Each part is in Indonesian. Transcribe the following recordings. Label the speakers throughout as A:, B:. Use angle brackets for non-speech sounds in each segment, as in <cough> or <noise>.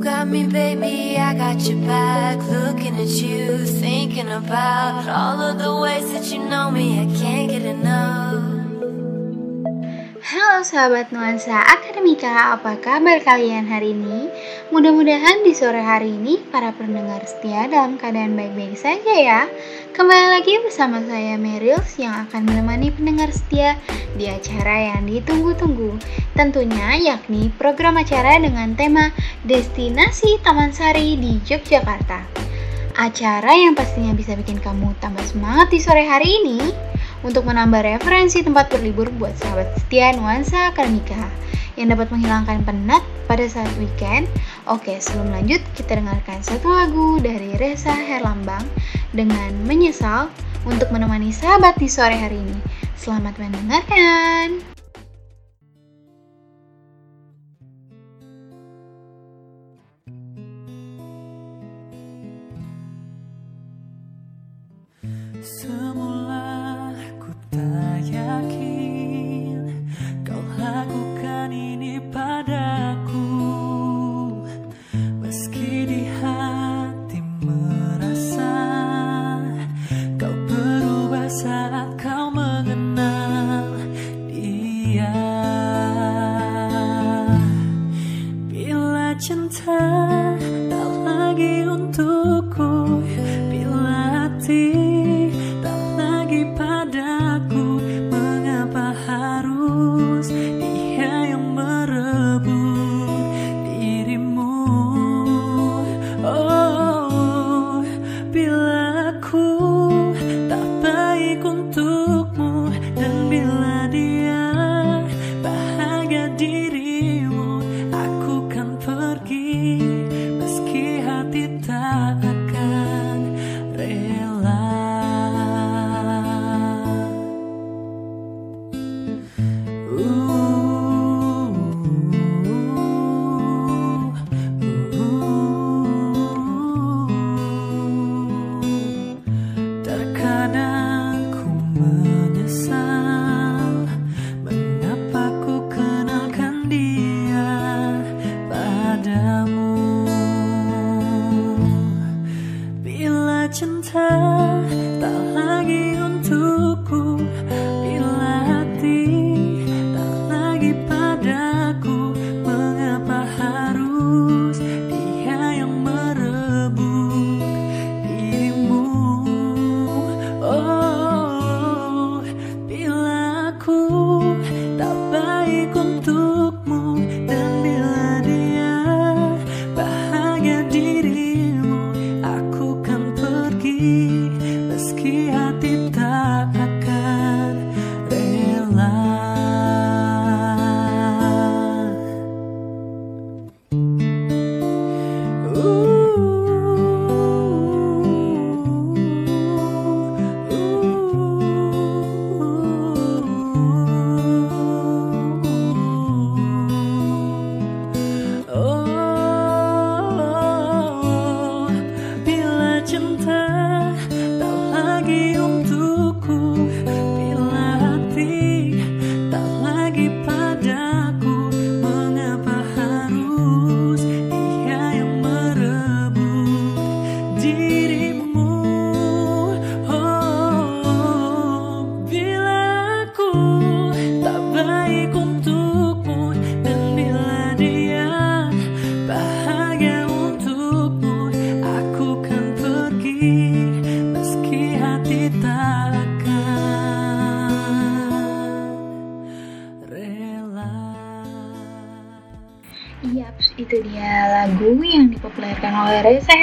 A: got me, baby, I got your back. Looking at you, thinking about all of the ways that you know me. I can't get enough.
B: Halo sahabat nuansa akademika, apa kabar kalian hari ini? Mudah-mudahan di sore hari ini para pendengar setia dalam keadaan baik-baik saja ya. Kembali lagi bersama saya Merils yang akan menemani pendengar setia di acara yang ditunggu-tunggu. Tentunya yakni program acara dengan tema Destinasi Taman Sari di Yogyakarta. Acara yang pastinya bisa bikin kamu tambah semangat di sore hari ini untuk menambah referensi tempat berlibur buat sahabat setia nuansa akademika yang dapat menghilangkan penat pada saat weekend. Oke, sebelum lanjut kita dengarkan satu lagu dari Reza Herlambang dengan Menyesal untuk menemani sahabat di sore hari ini. Selamat mendengarkan.
C: Semula ku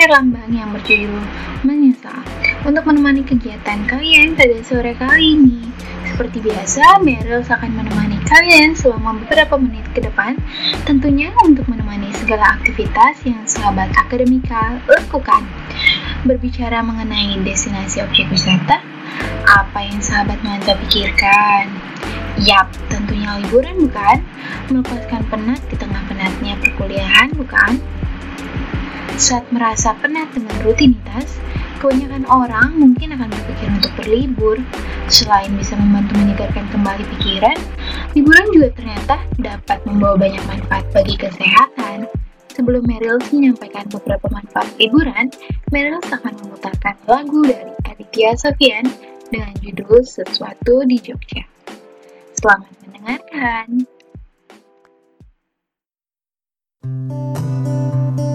B: Reza Herlambang yang berjudul Menyesal untuk menemani kegiatan kalian pada sore kali ini. Seperti biasa, Meryl akan menemani kalian selama beberapa menit ke depan, tentunya untuk menemani segala aktivitas yang sahabat akademika lakukan. Berbicara mengenai destinasi objek wisata, apa yang sahabat nuansa pikirkan? Yap, tentunya liburan bukan? Melepaskan penat di tengah penatnya perkuliahan bukan? Saat merasa penat dengan rutinitas, kebanyakan orang mungkin akan berpikir untuk berlibur. Selain bisa membantu menyegarkan kembali pikiran, liburan juga ternyata dapat membawa banyak manfaat bagi kesehatan. sebelum Meryl menyampaikan beberapa manfaat liburan, Meryl akan memutarkan lagu dari Aditya Sofian dengan judul Sesuatu di Jogja. Selamat mendengarkan.
D: Hei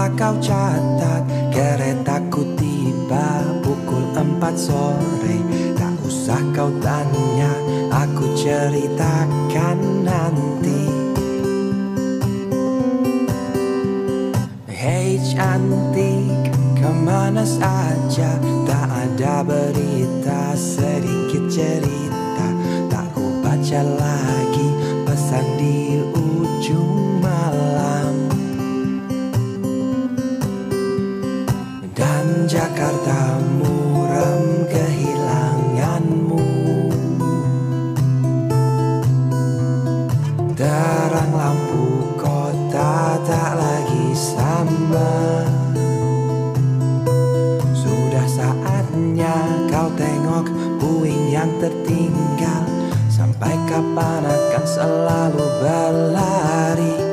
D: coba kau catat? Keretaku tiba pukul 4 sore. Tak usah kau tanya, aku ceritakan nanti. Hei cantik, ke mana saja? Tak ada berita, sedikit cerita. Tak ku baca lagi pesan di Jakarta muram kehilanganmu. Terang lampu kota tak lagi sama. Sudah saatnya kau tengok puing yang tertinggal. Sampai kapan akan selalu berlari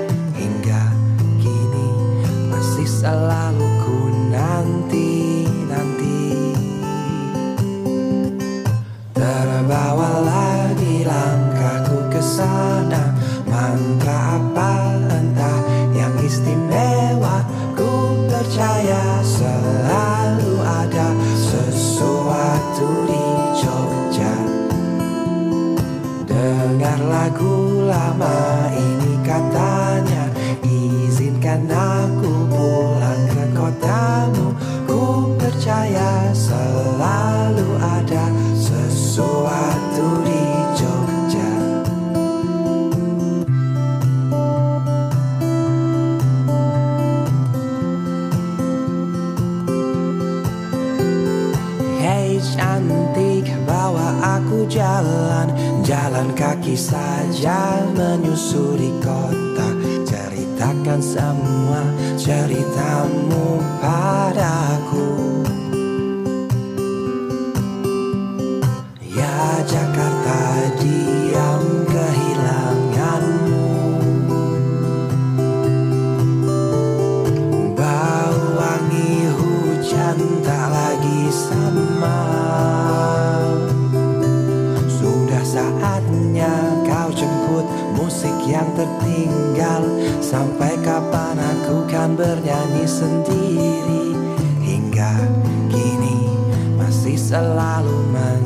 D: kaki saja menyusuri kota. Ceritakan semua ceritamu padaku Sampai kapan aku kan bernyanyi sendiri? Hingga kini masih selalu menanti-nanti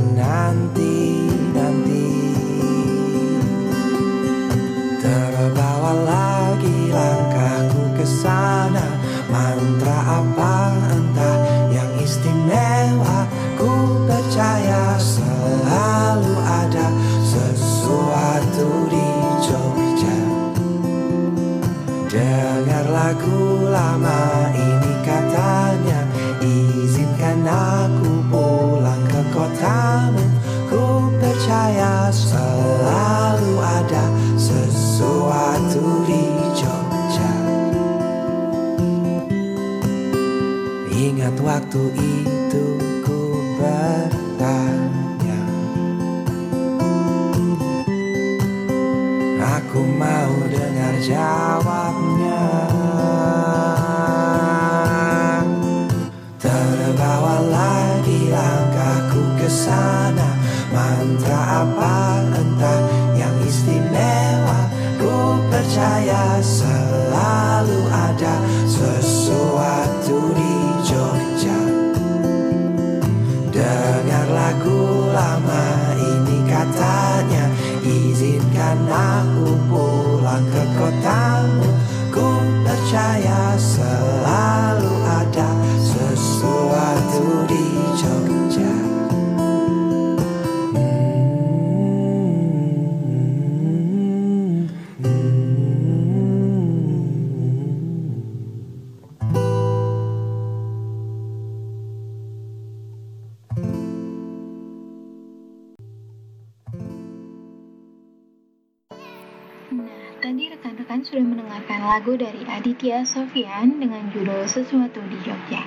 B: Aditya Sofian dengan judul Sesuatu di Jogja.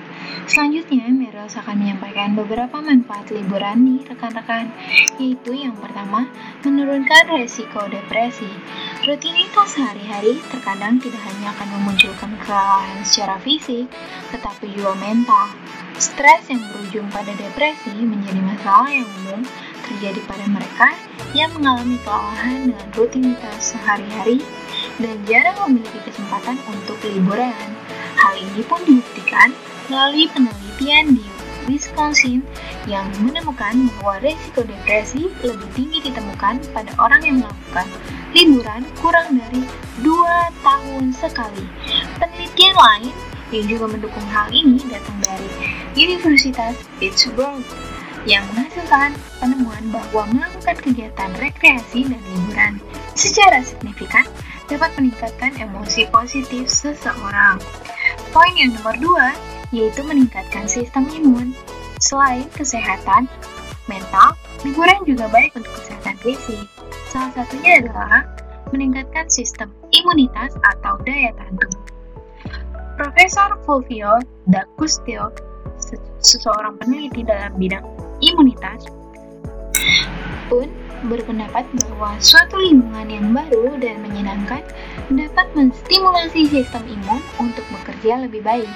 B: Selanjutnya, Meros akan menyampaikan beberapa manfaat liburan nih rekan-rekan, yaitu yang pertama, menurunkan resiko depresi. Rutinitas sehari-hari terkadang tidak hanya akan memunculkan kelelahan secara fisik, tetapi juga mental. Stres yang berujung pada depresi menjadi masalah yang umum terjadi pada mereka yang mengalami kelelahan dengan rutinitas sehari-hari dan jarang memiliki kesempatan untuk liburan. Hal ini pun dibuktikan melalui penelitian di Wisconsin yang menemukan bahwa risiko depresi lebih tinggi ditemukan pada orang yang melakukan liburan kurang dari 2 tahun sekali. Penelitian lain yang juga mendukung hal ini datang dari Universitas Pittsburgh yang menghasilkan penemuan bahwa melakukan kegiatan rekreasi dan liburan secara signifikan dapat meningkatkan emosi positif seseorang. Poin yang nomor dua yaitu meningkatkan sistem imun. Selain kesehatan mental, liburan juga baik untuk kesehatan fisik. Salah satunya adalah meningkatkan sistem imunitas atau daya tahan tubuh. Profesor Fulvio D'Agustio, seseorang peneliti dalam bidang imunitas, pun berpendapat bahwa suatu lingkungan yang baru dan menyenangkan dapat menstimulasi sistem imun untuk bekerja lebih baik.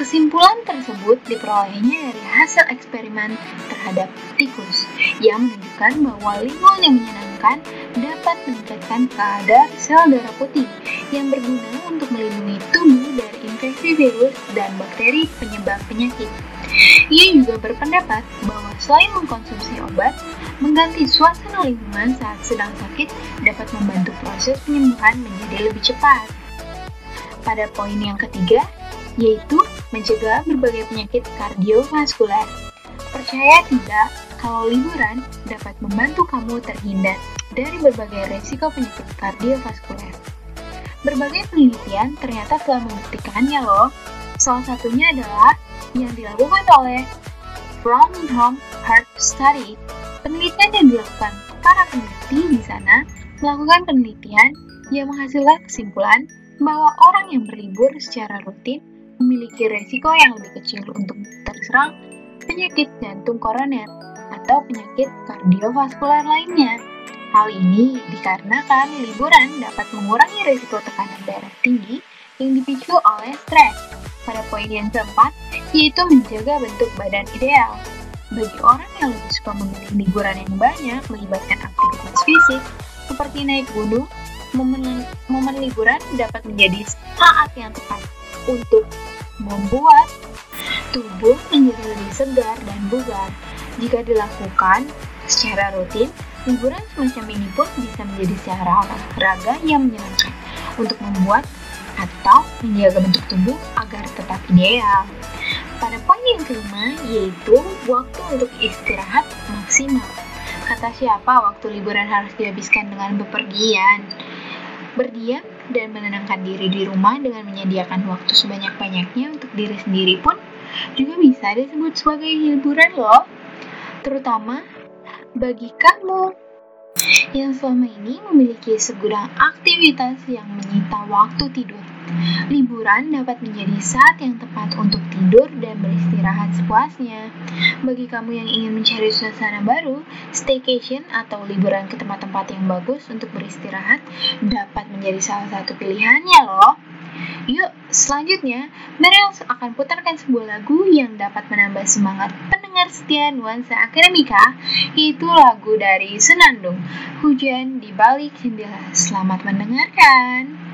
B: Kesimpulan tersebut diperolehnya dari hasil eksperimen terhadap tikus yang menunjukkan bahwa lingkungan yang menyenangkan dapat meningkatkan kadar sel darah putih yang berguna untuk melindungi tubuh dari infeksi virus dan bakteri penyebab penyakit. Ia juga berpendapat bahwa selain mengkonsumsi obat, mengganti suasana lingkungan saat sedang sakit dapat membantu proses penyembuhan menjadi lebih cepat. Pada poin yang ketiga, yaitu mencegah berbagai penyakit kardiovaskuler. Percaya tidak kalau liburan dapat membantu kamu terhindar dari berbagai resiko penyakit kardiovaskuler. Berbagai penelitian ternyata telah membuktikannya loh. Salah satunya adalah yang dilakukan oleh Framingham Heart Study. Penelitian yang dilakukan para peneliti di sana melakukan penelitian yang menghasilkan kesimpulan bahwa orang yang berlibur secara rutin memiliki resiko yang lebih kecil untuk terserang penyakit jantung koroner atau penyakit kardiovaskuler lainnya. Hal ini dikarenakan liburan dapat mengurangi resiko tekanan darah tinggi yang dipicu oleh stres. Pada poin yang keempat, yaitu menjaga bentuk badan ideal. Bagi orang yang lebih suka memilih liburan yang banyak melibatkan aktivitas fisik, seperti naik gunung, momen, momen liburan dapat menjadi saat yang tepat untuk membuat tubuh menjadi lebih segar dan bugar. Jika dilakukan secara rutin, liburan semacam ini pun bisa menjadi secara olahraga yang menyenangkan untuk membuat atau menjaga bentuk tubuh agar tetap ideal. Pada poin yang kelima, yaitu waktu untuk istirahat maksimal. Kata siapa waktu liburan harus dihabiskan dengan bepergian? Berdiam dan menenangkan diri di rumah dengan menyediakan waktu sebanyak-banyaknya untuk diri sendiri pun juga bisa disebut sebagai liburan loh. Terutama bagi kamu yang selama ini memiliki segudang aktivitas yang menyita waktu tidur. Liburan dapat menjadi saat yang tepat untuk tidur dan beristirahat sepuasnya. Bagi kamu yang ingin mencari suasana baru, staycation atau liburan ke tempat-tempat yang bagus untuk beristirahat dapat menjadi salah satu pilihannya loh. Yuk, selanjutnya, Meryl akan putarkan sebuah lagu yang dapat menambah semangat pendengar setia nuansa akademika, yaitu lagu dari Senandung, Hujan di Balik Jendela. Selamat mendengarkan.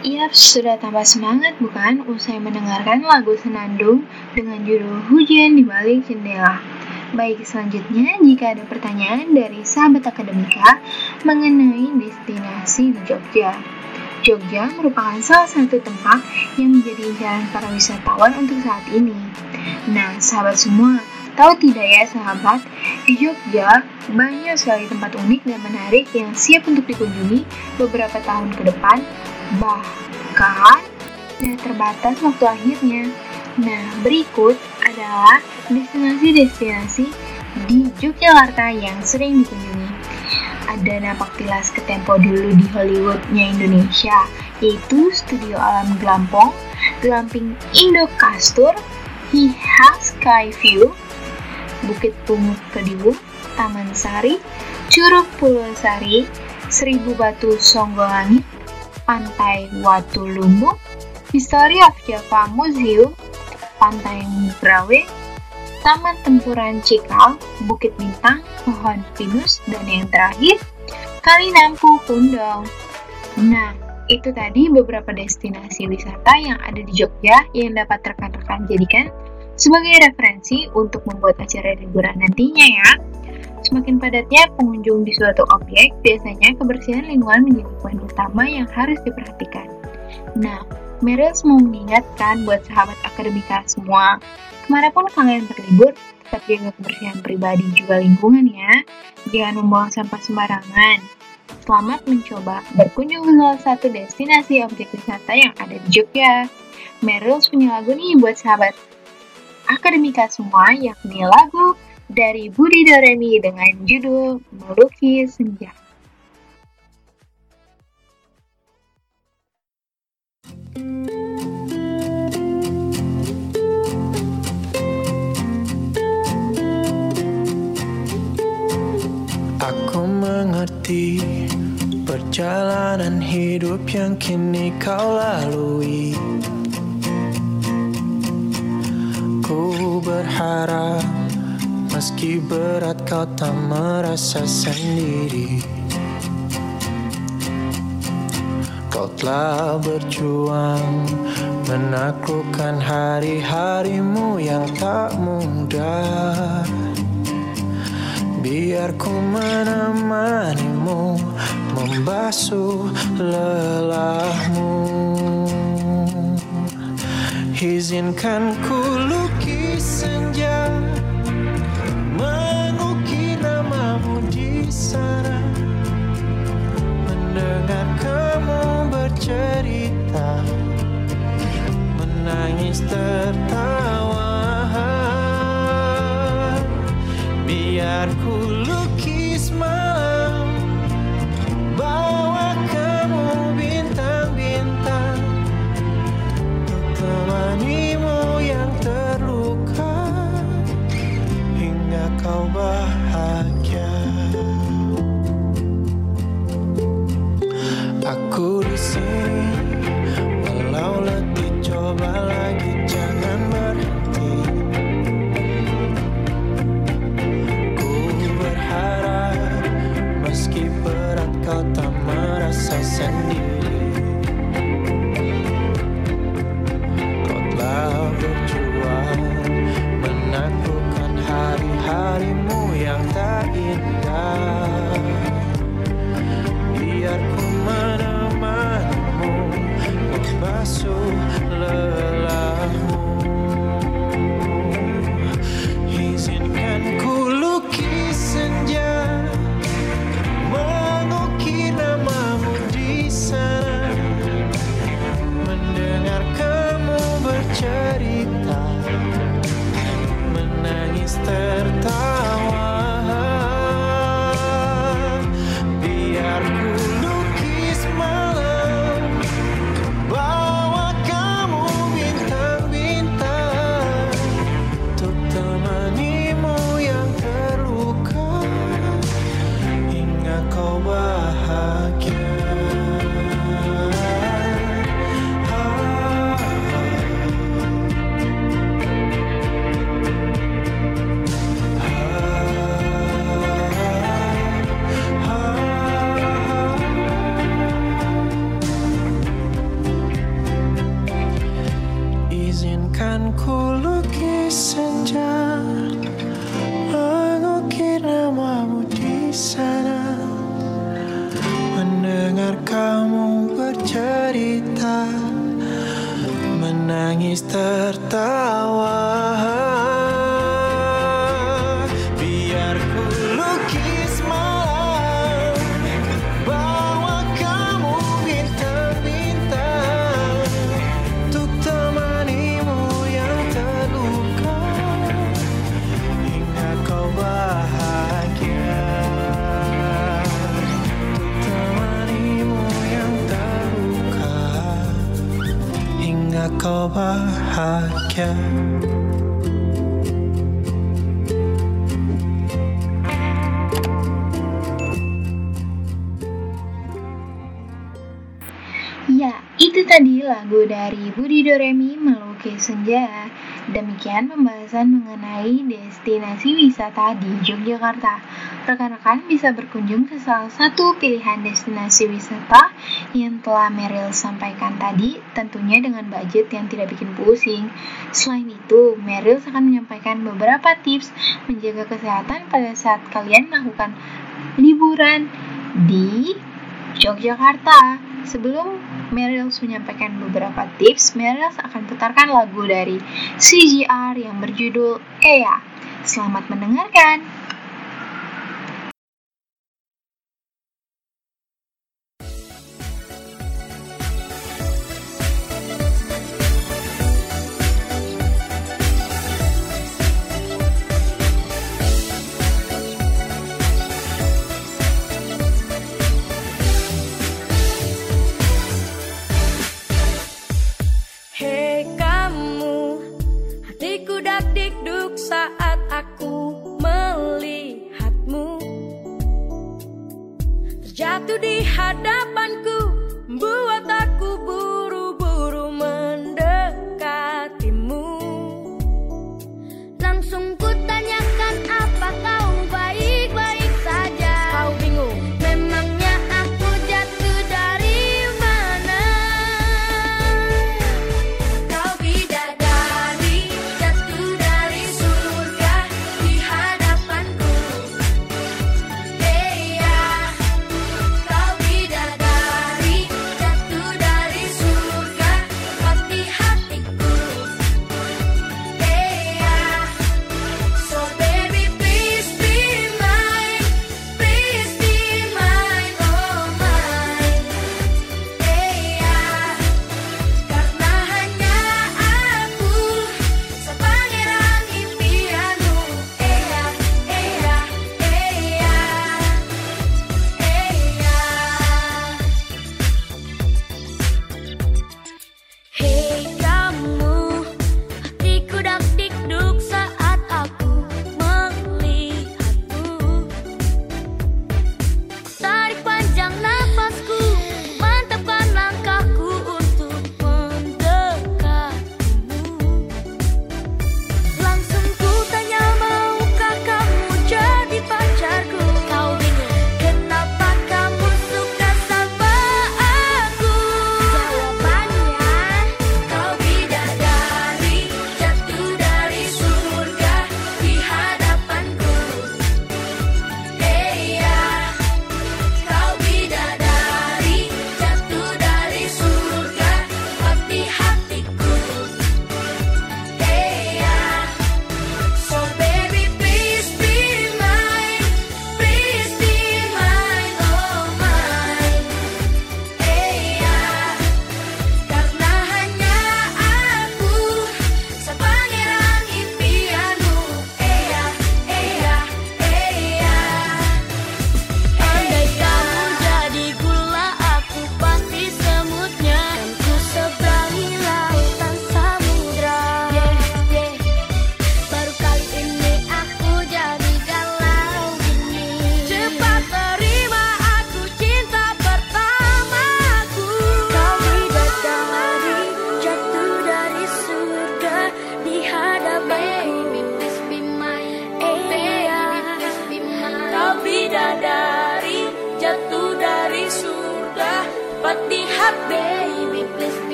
B: Yap, sudah tambah semangat bukan usai mendengarkan lagu Senandung dengan judul Hujan di Balik Jendela. Baik, selanjutnya jika ada pertanyaan dari sahabat akademika mengenai destinasi di Jogja. Jogja merupakan salah satu tempat yang menjadi incaran para wisatawan untuk saat ini. Nah, sahabat semua, tahu tidak ya sahabat, di Jogja banyak sekali tempat unik dan menarik yang siap untuk dikunjungi beberapa tahun ke depan bahkan tidak terbatas waktu akhirnya. Nah, berikut adalah destinasi-destinasi di Yogyakarta yang sering dikunjungi. Ada napak tilas ke tempo dulu di Hollywoodnya Indonesia, yaitu Studio Alam Glampong, Glamping Indo Kastur, Hiha Sky View, Bukit Pungut Kediwung, Taman Sari, Curug Pulau Sari, Seribu Batu Songgolangit, Pantai Watu Lumbu, History of Java Museum, Pantai Brawe, Taman Tempuran Cikal, Bukit Bintang, Pohon Pinus, dan yang terakhir, Kali Nampu Pundong. Nah, itu tadi beberapa destinasi wisata yang ada di Jogja yang dapat rekan-rekan jadikan sebagai referensi untuk membuat acara liburan nantinya ya. Semakin padatnya pengunjung di suatu objek, biasanya kebersihan lingkungan menjadi poin utama yang harus diperhatikan. Nah, Meryl mau mengingatkan buat sahabat akademika semua, ke mana pun kalian berlibur, tetap jaga kebersihan pribadi juga lingkungan ya. Jangan membuang sampah sembarangan. Selamat mencoba berkunjung ke salah satu destinasi objek wisata yang ada di Jogja. Meryl punya lagu nih buat sahabat akademika semua, yakni lagu dari Budi Doremi dengan judul Melukis Senja.
E: Aku mengerti perjalanan hidup yang kini kau lalui. Ku berharap meski berat kau tak merasa sendiri. Kau telah berjuang menaklukkan hari-harimu yang tak mudah. Biar ku menemanimu Membasuh lelahmu Izinkan ku lukis senja sana Mendengar kamu bercerita Menangis tertawa. Biar ku kau tak merasa sendiri
B: Ya, itu tadi lagu dari Budi Doremi melukis senja. Demikian pembahasan mengenai destinasi wisata di Yogyakarta rekan-rekan bisa berkunjung ke salah satu pilihan destinasi wisata yang telah Meryl sampaikan tadi, tentunya dengan budget yang tidak bikin pusing. Selain itu, Meryl akan menyampaikan beberapa tips menjaga kesehatan pada saat kalian melakukan liburan di Yogyakarta. Sebelum Meryl menyampaikan beberapa tips, Meryl akan putarkan lagu dari CGR yang berjudul Ea. Selamat mendengarkan!
F: jatuh di hadapanku.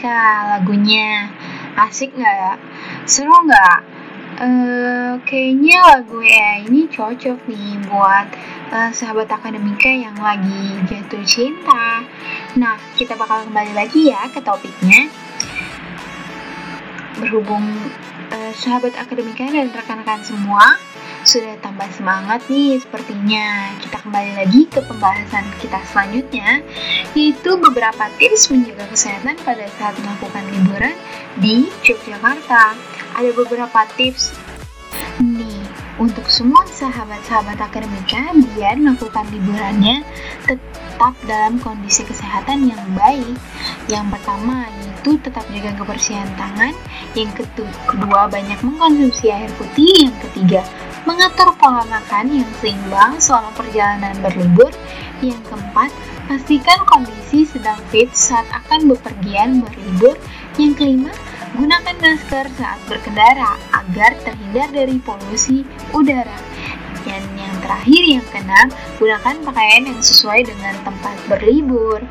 B: Monica lagunya. Asik nggak? Ya? Seru nggak? Uh, kayaknya lagu ya ini cocok nih buat uh, sahabat akademika yang lagi jatuh cinta. Nah, kita bakal kembali lagi ya ke topiknya. Berhubung uh, sahabat akademika dan rekan-rekan semua sudah tambah semangat nih sepertinya. Kita kembali lagi ke pembahasan kita selanjutnya, yaitu beberapa tips menjaga kesehatan pada saat melakukan liburan di Yogyakarta. Ada beberapa tips nih untuk semua sahabat-sahabat akademika biar melakukan liburannya tetap dalam kondisi kesehatan yang baik. Yang pertama yaitu tetap jaga kebersihan tangan. Yang kedua banyak mengkonsumsi air putih. Yang ketiga mengatur pola makan yang seimbang selama perjalanan berlibur. Yang keempat pastikan kondisi sedang fit saat akan bepergian berlibur. Yang kelima gunakan masker saat berkendara agar terhindar dari polusi udara. Dan yang terakhir yang keenam, gunakan pakaian yang sesuai dengan tempat berlibur.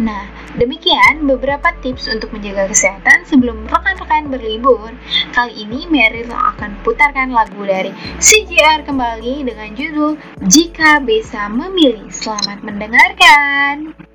B: Nah, demikian beberapa tips untuk menjaga kesehatan sebelum rekan-rekan berlibur. Kali ini Meryl akan putarkan lagu dari CJR kembali dengan judul Jika Bisa Memilih. Selamat mendengarkan.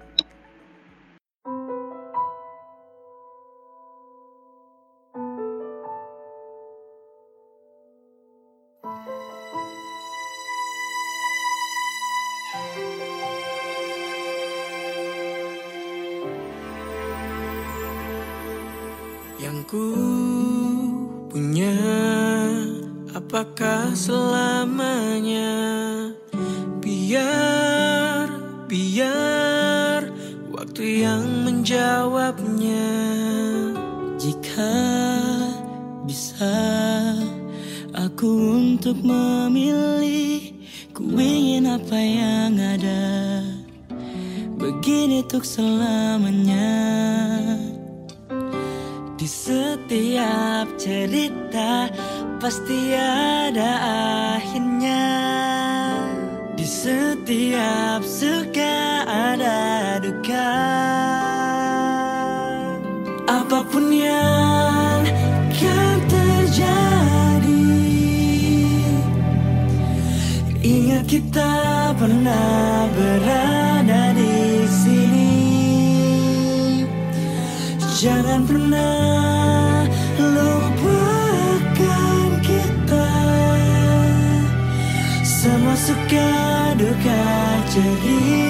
C: Bisa aku untuk memilih Ku ingin apa yang ada. Begini untuk selamanya. Di setiap cerita Pasti ada akhirnya. Di setiap suka ada duka Apa pun yang terjadi Ingat kita pernah berada di sini. Jangan pernah lupakan kita. Semua suka duka cerita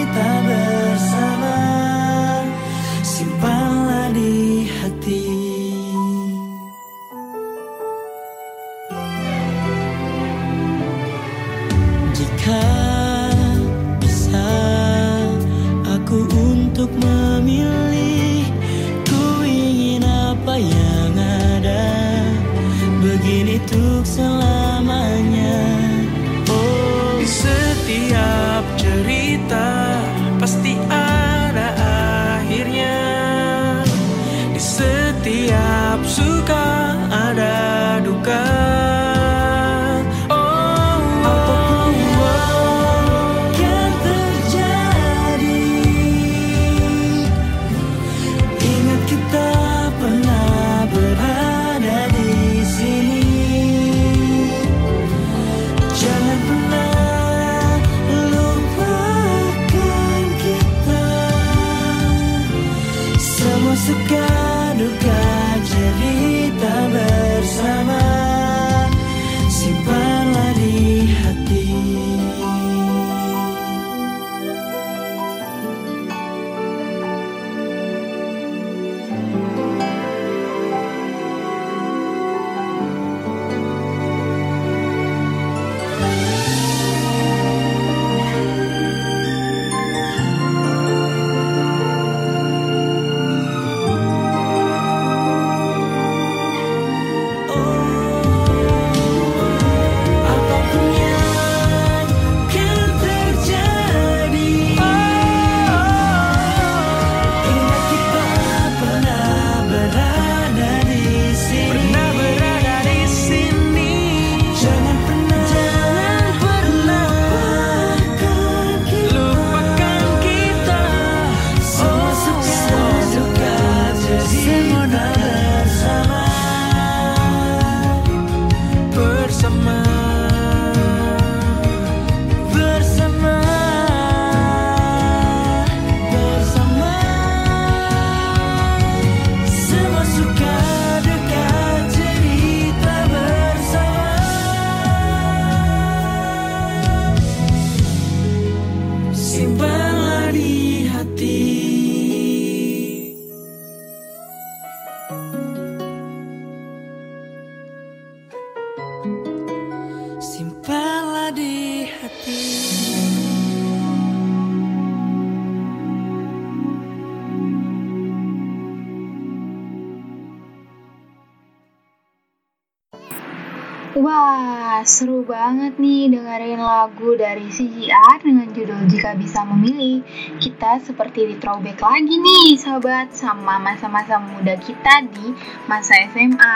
B: Wah, seru banget nih dengerin lagu dari CGR dengan judul Jika Bisa Memilih. Kita seperti di throwback lagi nih, sahabat, sama masa-masa muda kita di masa SMA.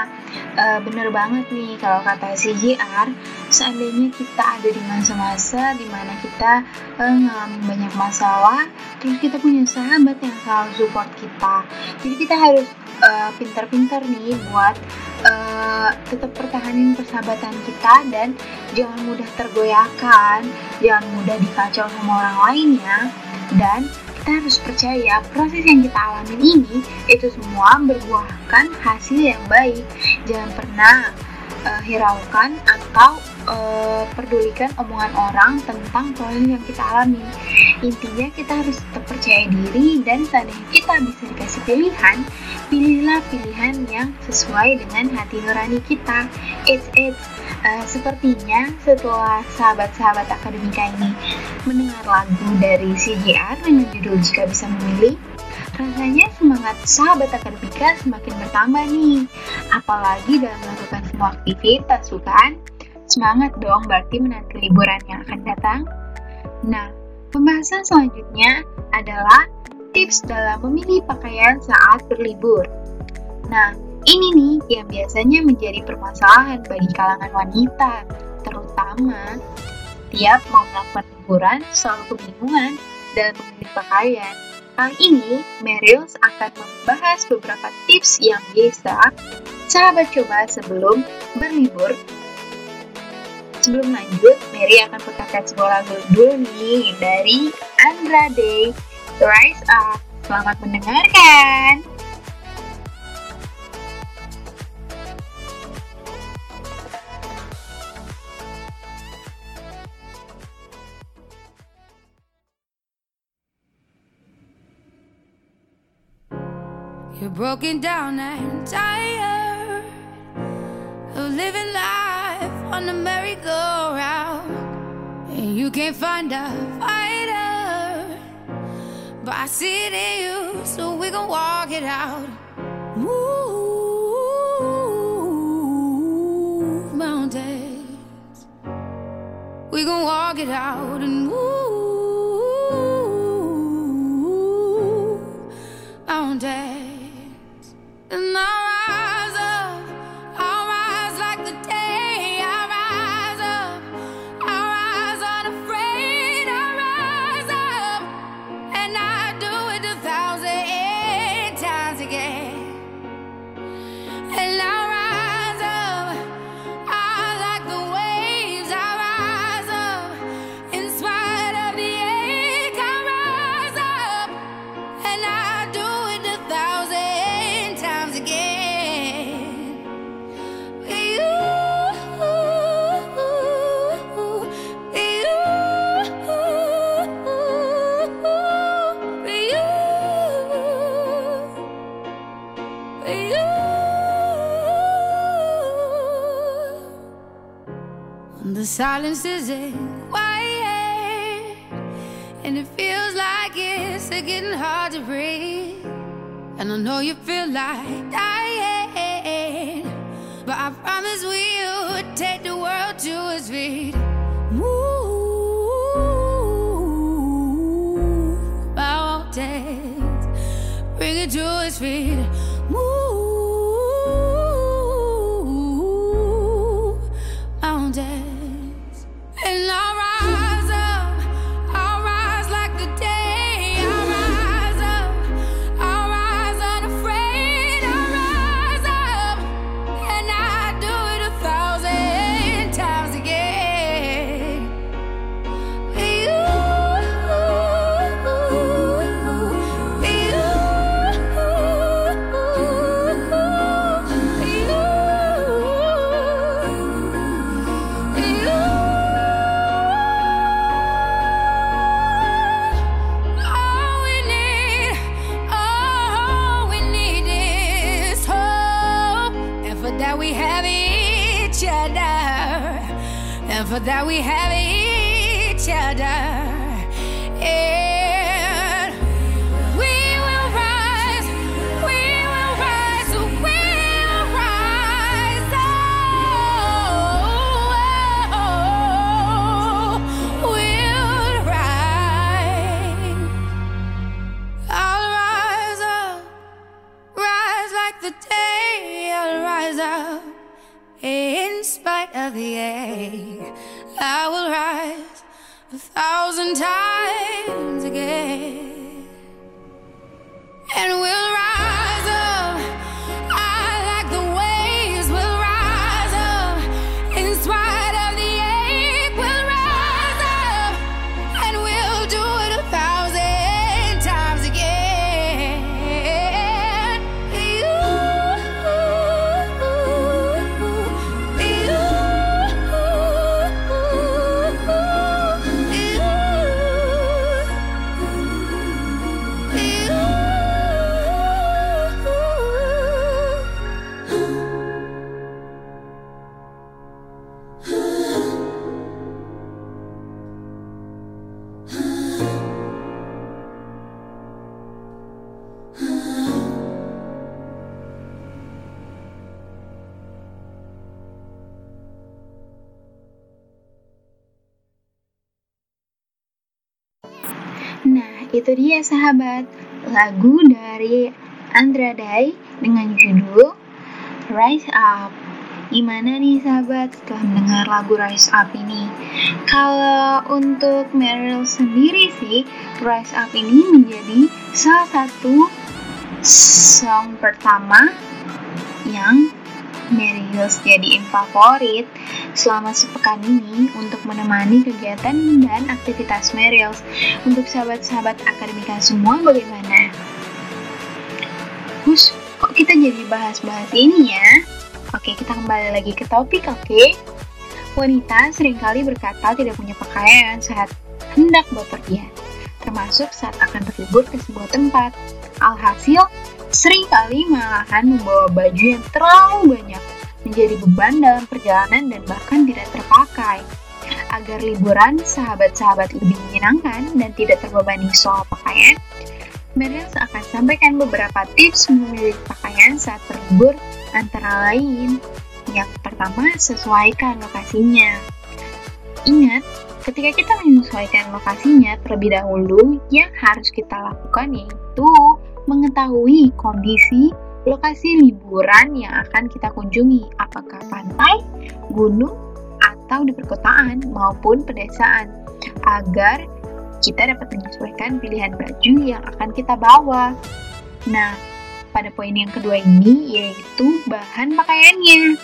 B: E, bener banget nih kalau kata CGR, seandainya kita ada di masa-masa di mana kita e, ngalamin banyak masalah, terus kita punya sahabat yang selalu support kita. Jadi kita harus eh, pintar-pintar nih buat eh, tetap pertahanin persahabatan kita dan jangan mudah tergoyahkan, jangan mudah dikacau sama orang lainnya dan kita harus percaya proses yang kita alami ini itu semua berbuahkan hasil yang baik. Jangan pernah eh, hiraukan atau eh, pedulikan omongan orang tentang proses yang kita alami. Intinya kita harus tetap percaya diri dan seandainya kita bisa dikasih pilihan, pilihlah pilihan yang sesuai dengan hati nurani kita. It's it's eh, sepertinya setelah sahabat-sahabat akademika ini mendengar lagu dari CJR dengan judul Jika Bisa Memilih, rasanya semangat sahabat akademika semakin bertambah nih. Apalagi dalam melakukan semua aktivitas, bukan? Semangat dong berarti menanti liburan yang akan datang. Nah, pembahasan selanjutnya adalah tips dalam memilih pakaian saat berlibur. Nah, ini nih yang biasanya menjadi permasalahan bagi kalangan wanita, terutama tiap mau melakukan liburan selalu kebingungan dalam memilih pakaian. Kali ini, Meryl akan membahas beberapa tips yang bisa sahabat coba sebelum berlibur. Sebelum lanjut, Mary akan putarkan sebuah lagu dulu nih dari Andra Day, Rise Up. Selamat mendengarkan.
G: Broken down and tired of living life on the merry-go-round, and you can't find a fighter. But I see it in you, so we gon' walk it out. Move mountains. We gon' walk it out and move And I'll Silence isn't quiet and it feels like it's getting hard to breathe. And I know you feel like dying,
B: itu dia sahabat, lagu dari Andra dengan judul Rise Up. Gimana nih sahabat setelah mendengar lagu Rise Up ini? Kalau untuk Meryl sendiri sih, Rise Up ini menjadi salah satu song pertama yang Meryl jadiin favorit selama sepekan ini untuk menemani kegiatan dan aktivitas Meryl. Untuk sahabat-sahabat akademika semua bagaimana? Hus, kok kita jadi bahas-bahas ini ya? Oke, kita kembali lagi ke topik, oke? Wanita sering kali berkata tidak punya pakaian saat hendak bepergian, termasuk saat akan berlibur ke sebuah tempat. Alhasil, sering kali malahan membawa baju yang terlalu banyak, menjadi beban dalam perjalanan dan bahkan tidak terpakai. Agar liburan sahabat-sahabat lebih menyenangkan dan tidak terbebani soal pakaian, Meryl akan sampaikan beberapa tips memilih pakaian saat berlibur antara lain. Yang pertama, sesuaikan lokasinya. Ingat, ketika kita menyesuaikan lokasinya terlebih dahulu, yang harus kita lakukan yaitu mengetahui kondisi lokasi liburan yang akan kita kunjungi, apakah pantai, gunung, atau di perkotaan maupun pedesaan, agar kita dapat menyesuaikan pilihan baju yang akan kita bawa. Nah, pada poin yang kedua ini yaitu bahan pakaiannya.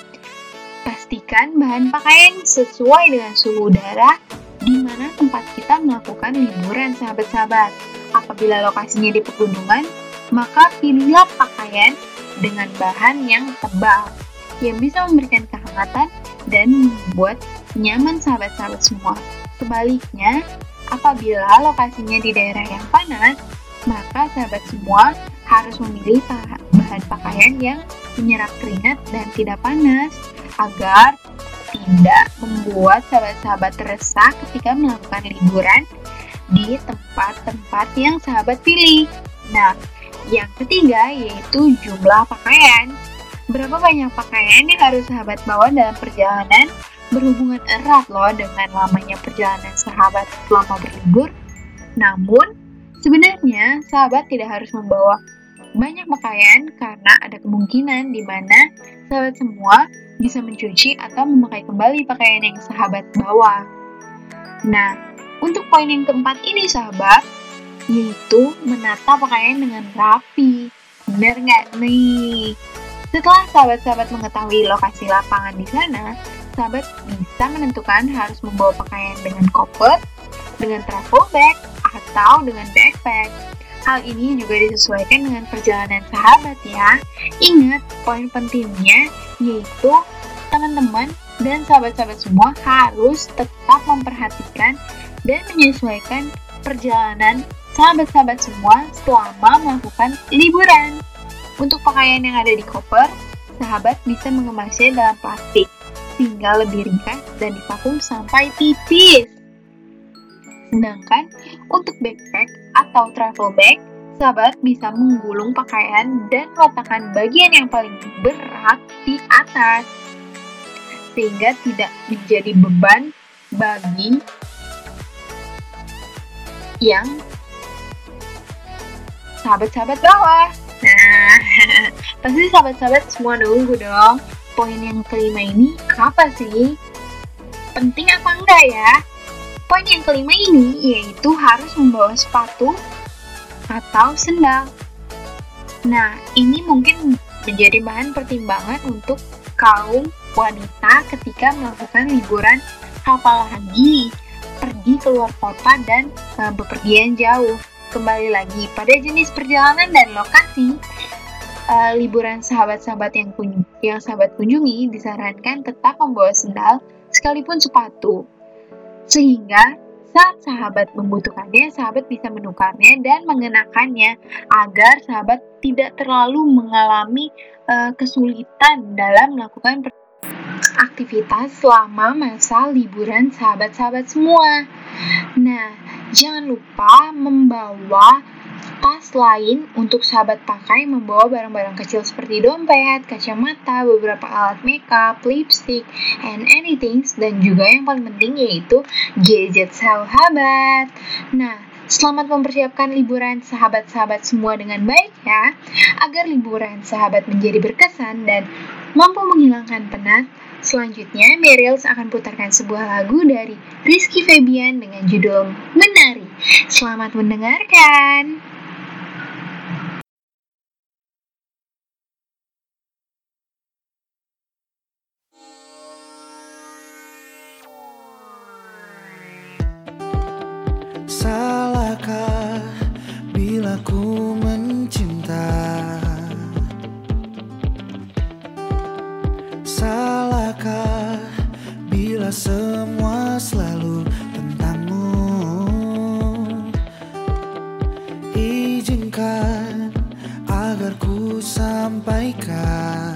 B: Pastikan bahan pakaian sesuai dengan suhu udara di mana tempat kita melakukan liburan sahabat-sahabat. Apabila lokasinya di pegunungan, maka pilihlah pakaian dengan bahan yang tebal yang bisa memberikan kehangatan dan membuat nyaman sahabat-sahabat semua. Sebaliknya, apabila lokasinya di daerah yang panas, maka sahabat semua harus memilih bahan pakaian yang menyerap keringat dan tidak panas agar tidak membuat sahabat-sahabat resah ketika melakukan liburan di tempat-tempat yang sahabat pilih. Nah, yang ketiga yaitu jumlah pakaian. Berapa banyak pakaian yang harus sahabat bawa dalam perjalanan berhubungan erat loh dengan lamanya perjalanan sahabat selama berlibur. Namun, sebenarnya sahabat tidak harus membawa banyak pakaian karena ada kemungkinan di mana sahabat semua bisa mencuci atau memakai kembali pakaian yang sahabat bawa. Nah, untuk poin yang keempat ini sahabat, yaitu menata pakaian dengan rapi. Bener nggak nih? Setelah sahabat-sahabat mengetahui lokasi lapangan di sana, sahabat bisa menentukan harus membawa pakaian dengan koper, dengan travel bag, atau dengan backpack. Hal ini juga disesuaikan dengan perjalanan sahabat ya. Ingat, poin pentingnya yaitu teman-teman dan sahabat-sahabat semua harus tetap memperhatikan dan menyesuaikan perjalanan sahabat-sahabat semua selama melakukan liburan. Untuk pakaian yang ada di koper, sahabat bisa mengemasnya dalam plastik sehingga lebih ringkas dan divakum sampai tipis. Sedangkan untuk backpack atau travel bag, sahabat bisa menggulung pakaian dan meletakkan bagian yang paling berat di atas sehingga tidak menjadi beban bagi yang sahabat-sahabat bawah. Nah, <laughs> pasti sahabat-sahabat semua nunggu dong. Poin yang kelima ini apa sih? penting apa enggak ya? Poin yang kelima ini yaitu harus membawa sepatu atau sendal. Nah, ini mungkin menjadi bahan pertimbangan untuk kaum wanita ketika melakukan liburan apalagi pergi keluar kota dan e, bepergian jauh. Kembali lagi pada jenis perjalanan dan lokasi. E, liburan sahabat-sahabat yang kun yang sahabat kunjungi disarankan tetap membawa sendal sekalipun sepatu. Sehingga saat sahabat membutuhkannya, sahabat bisa menukarnya dan mengenakannya agar sahabat tidak terlalu mengalami uh, kesulitan dalam melakukan aktivitas selama masa liburan sahabat-sahabat semua. Nah, jangan lupa membawa tas lain untuk sahabat pakai membawa barang-barang kecil seperti dompet, kacamata, beberapa alat makeup, lipstick, and anything dan juga yang paling penting yaitu gadget sahabat. Nah, Selamat mempersiapkan liburan sahabat-sahabat semua dengan baik ya, agar liburan sahabat menjadi berkesan dan mampu menghilangkan penat. Selanjutnya, Meryls akan putarkan sebuah lagu dari Rizky Febian dengan judul Menari. Selamat mendengarkan.
E: Salahkah bila ku sampaikan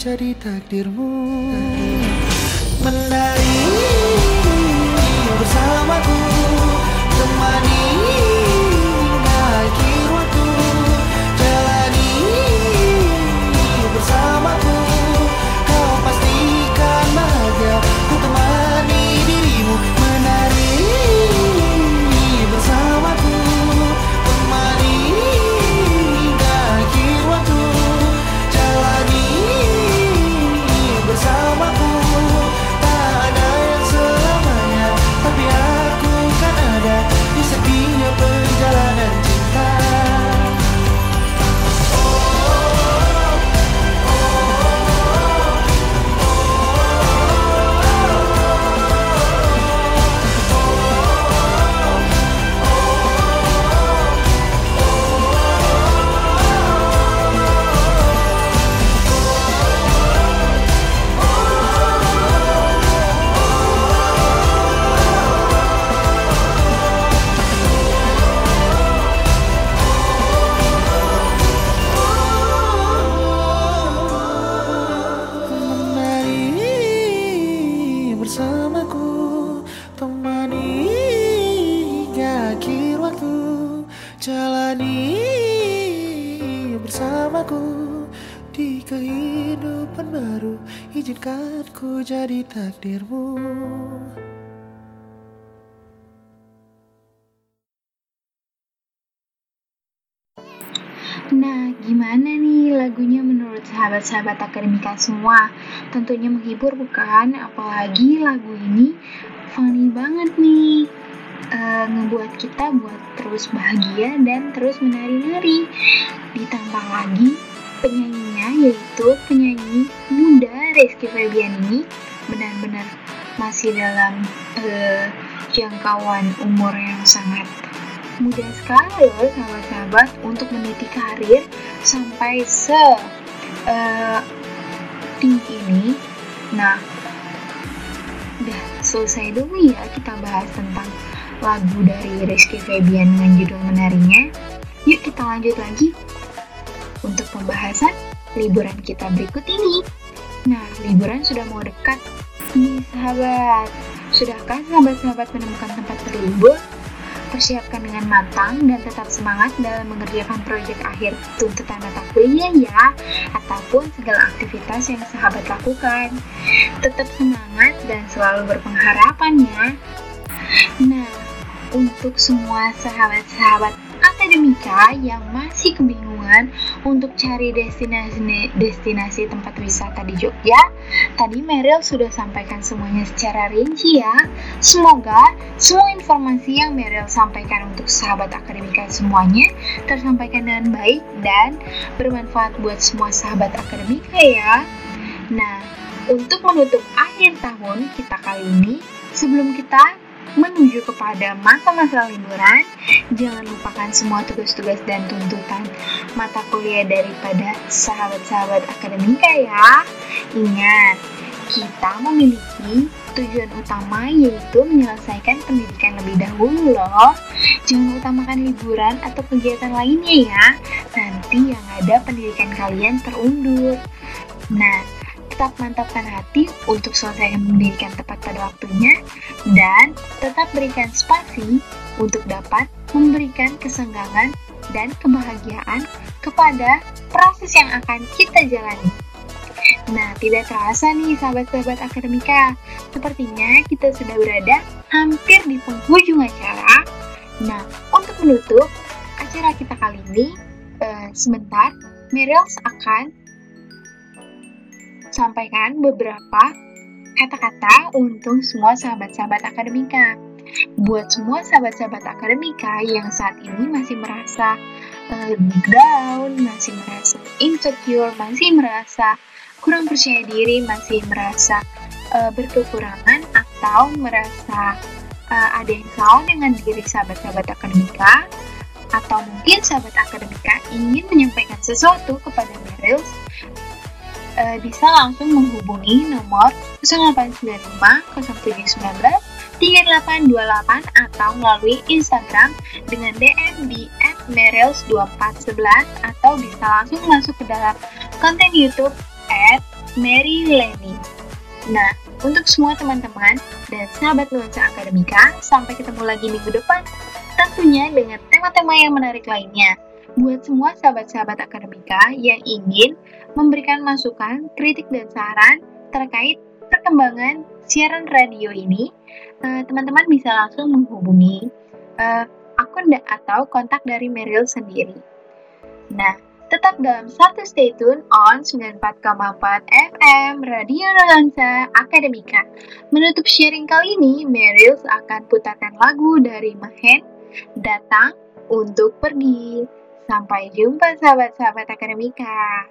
E: jadi takdirmu. Menari bersamaku temani
B: menurut sahabat-sahabat akademika semua? Tentunya menghibur bukan? Apalagi lagu ini funny banget nih. Eh, ngebuat kita buat terus bahagia dan terus menari-nari. Ditambah lagi penyanyinya yaitu penyanyi muda Rizky Febian ini benar-benar masih dalam eh, jangkauan umur yang sangat mudah sekali loh sahabat-sahabat untuk meniti karir sampai se eh, tinggi ini. Nah, udah selesai dulu ya kita bahas tentang lagu dari Rizky Febian dengan judul menarinya. Yuk kita lanjut lagi untuk pembahasan liburan kita berikut ini. Nah, liburan sudah mau dekat nih sahabat. Sudahkah sahabat-sahabat menemukan tempat berlibur? Persiapkan dengan matang dan tetap semangat dalam mengerjakan proyek akhir tuntutan mata kuliah ya, ataupun segala aktivitas yang sahabat lakukan. Tetap semangat dan selalu berpengharapan ya. Nah, untuk semua sahabat-sahabat akademika yang masih kebingungan untuk cari destinasi destinasi tempat wisata di Jogja, tadi Meryl sudah sampaikan semuanya secara rinci ya. Semoga semua informasi yang Meryl sampaikan untuk sahabat akademika semuanya tersampaikan dengan baik dan bermanfaat buat semua sahabat akademika ya. Nah, untuk menutup akhir tahun kita kali ini, sebelum kita menuju kepada masa-masa liburan, jangan lupakan semua tugas-tugas dan tuntutan mata kuliah daripada sahabat-sahabat akademika ya. Ingat, kita memiliki tujuan utama yaitu menyelesaikan pendidikan lebih dahulu loh. Jangan utamakan liburan atau kegiatan lainnya ya. Nanti yang ada pendidikan kalian terundur. Nah, tetap mantapkan hati untuk selesaikan pendidikan tepat pada waktunya dan tetap berikan spasi untuk dapat memberikan kesenggangan dan kebahagiaan kepada proses yang akan kita jalani. Nah, tidak terasa nih sahabat-sahabat akademika, sepertinya kita sudah berada hampir di penghujung acara. Nah, untuk menutup acara kita kali ini, eh, sebentar, Meryl akan sampaikan beberapa kata-kata untuk semua sahabat-sahabat akademika. Buat semua sahabat-sahabat akademika yang saat ini masih merasa uh, down, masih merasa insecure, masih merasa kurang percaya diri, masih merasa uh, berkekurangan atau merasa uh, ada yang salah dengan diri sahabat-sahabat akademika atau mungkin sahabat akademika ingin menyampaikan sesuatu kepada Meryl uh, bisa langsung menghubungi nomor 0895 0719 3828 atau melalui Instagram dengan DM di @merils2411 atau bisa langsung masuk ke dalam konten YouTube at Mary Lenny. Nah, untuk semua teman-teman dan sahabat nuansa akademika, sampai ketemu lagi minggu depan. Tentunya dengan tema-tema yang menarik lainnya. Buat semua sahabat-sahabat akademika yang ingin memberikan masukan, kritik, dan saran terkait perkembangan siaran radio ini, eh, teman-teman uh, bisa langsung menghubungi uh, akun atau kontak dari Meryl sendiri. Nah, tetap dalam satu stay tune on 94,4 FM Radio Nuansa Akademika. Menutup sharing kali ini, Meryl akan putarkan lagu dari Mahen, Datang untuk Pergi. Sampai jumpa sahabat-sahabat akademika.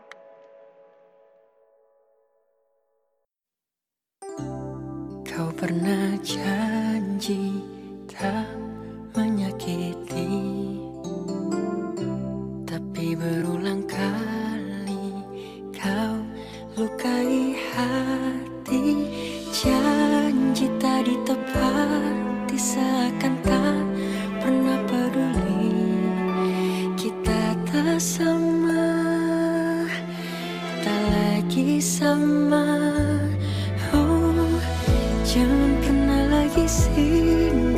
C: Kau pernah janji tak menyakiti. Tapi berulang kali kau lukai hati. Janji tak ditepati seakan tak pernah peduli. Kita tak sama Tak lagi sama lagi singgah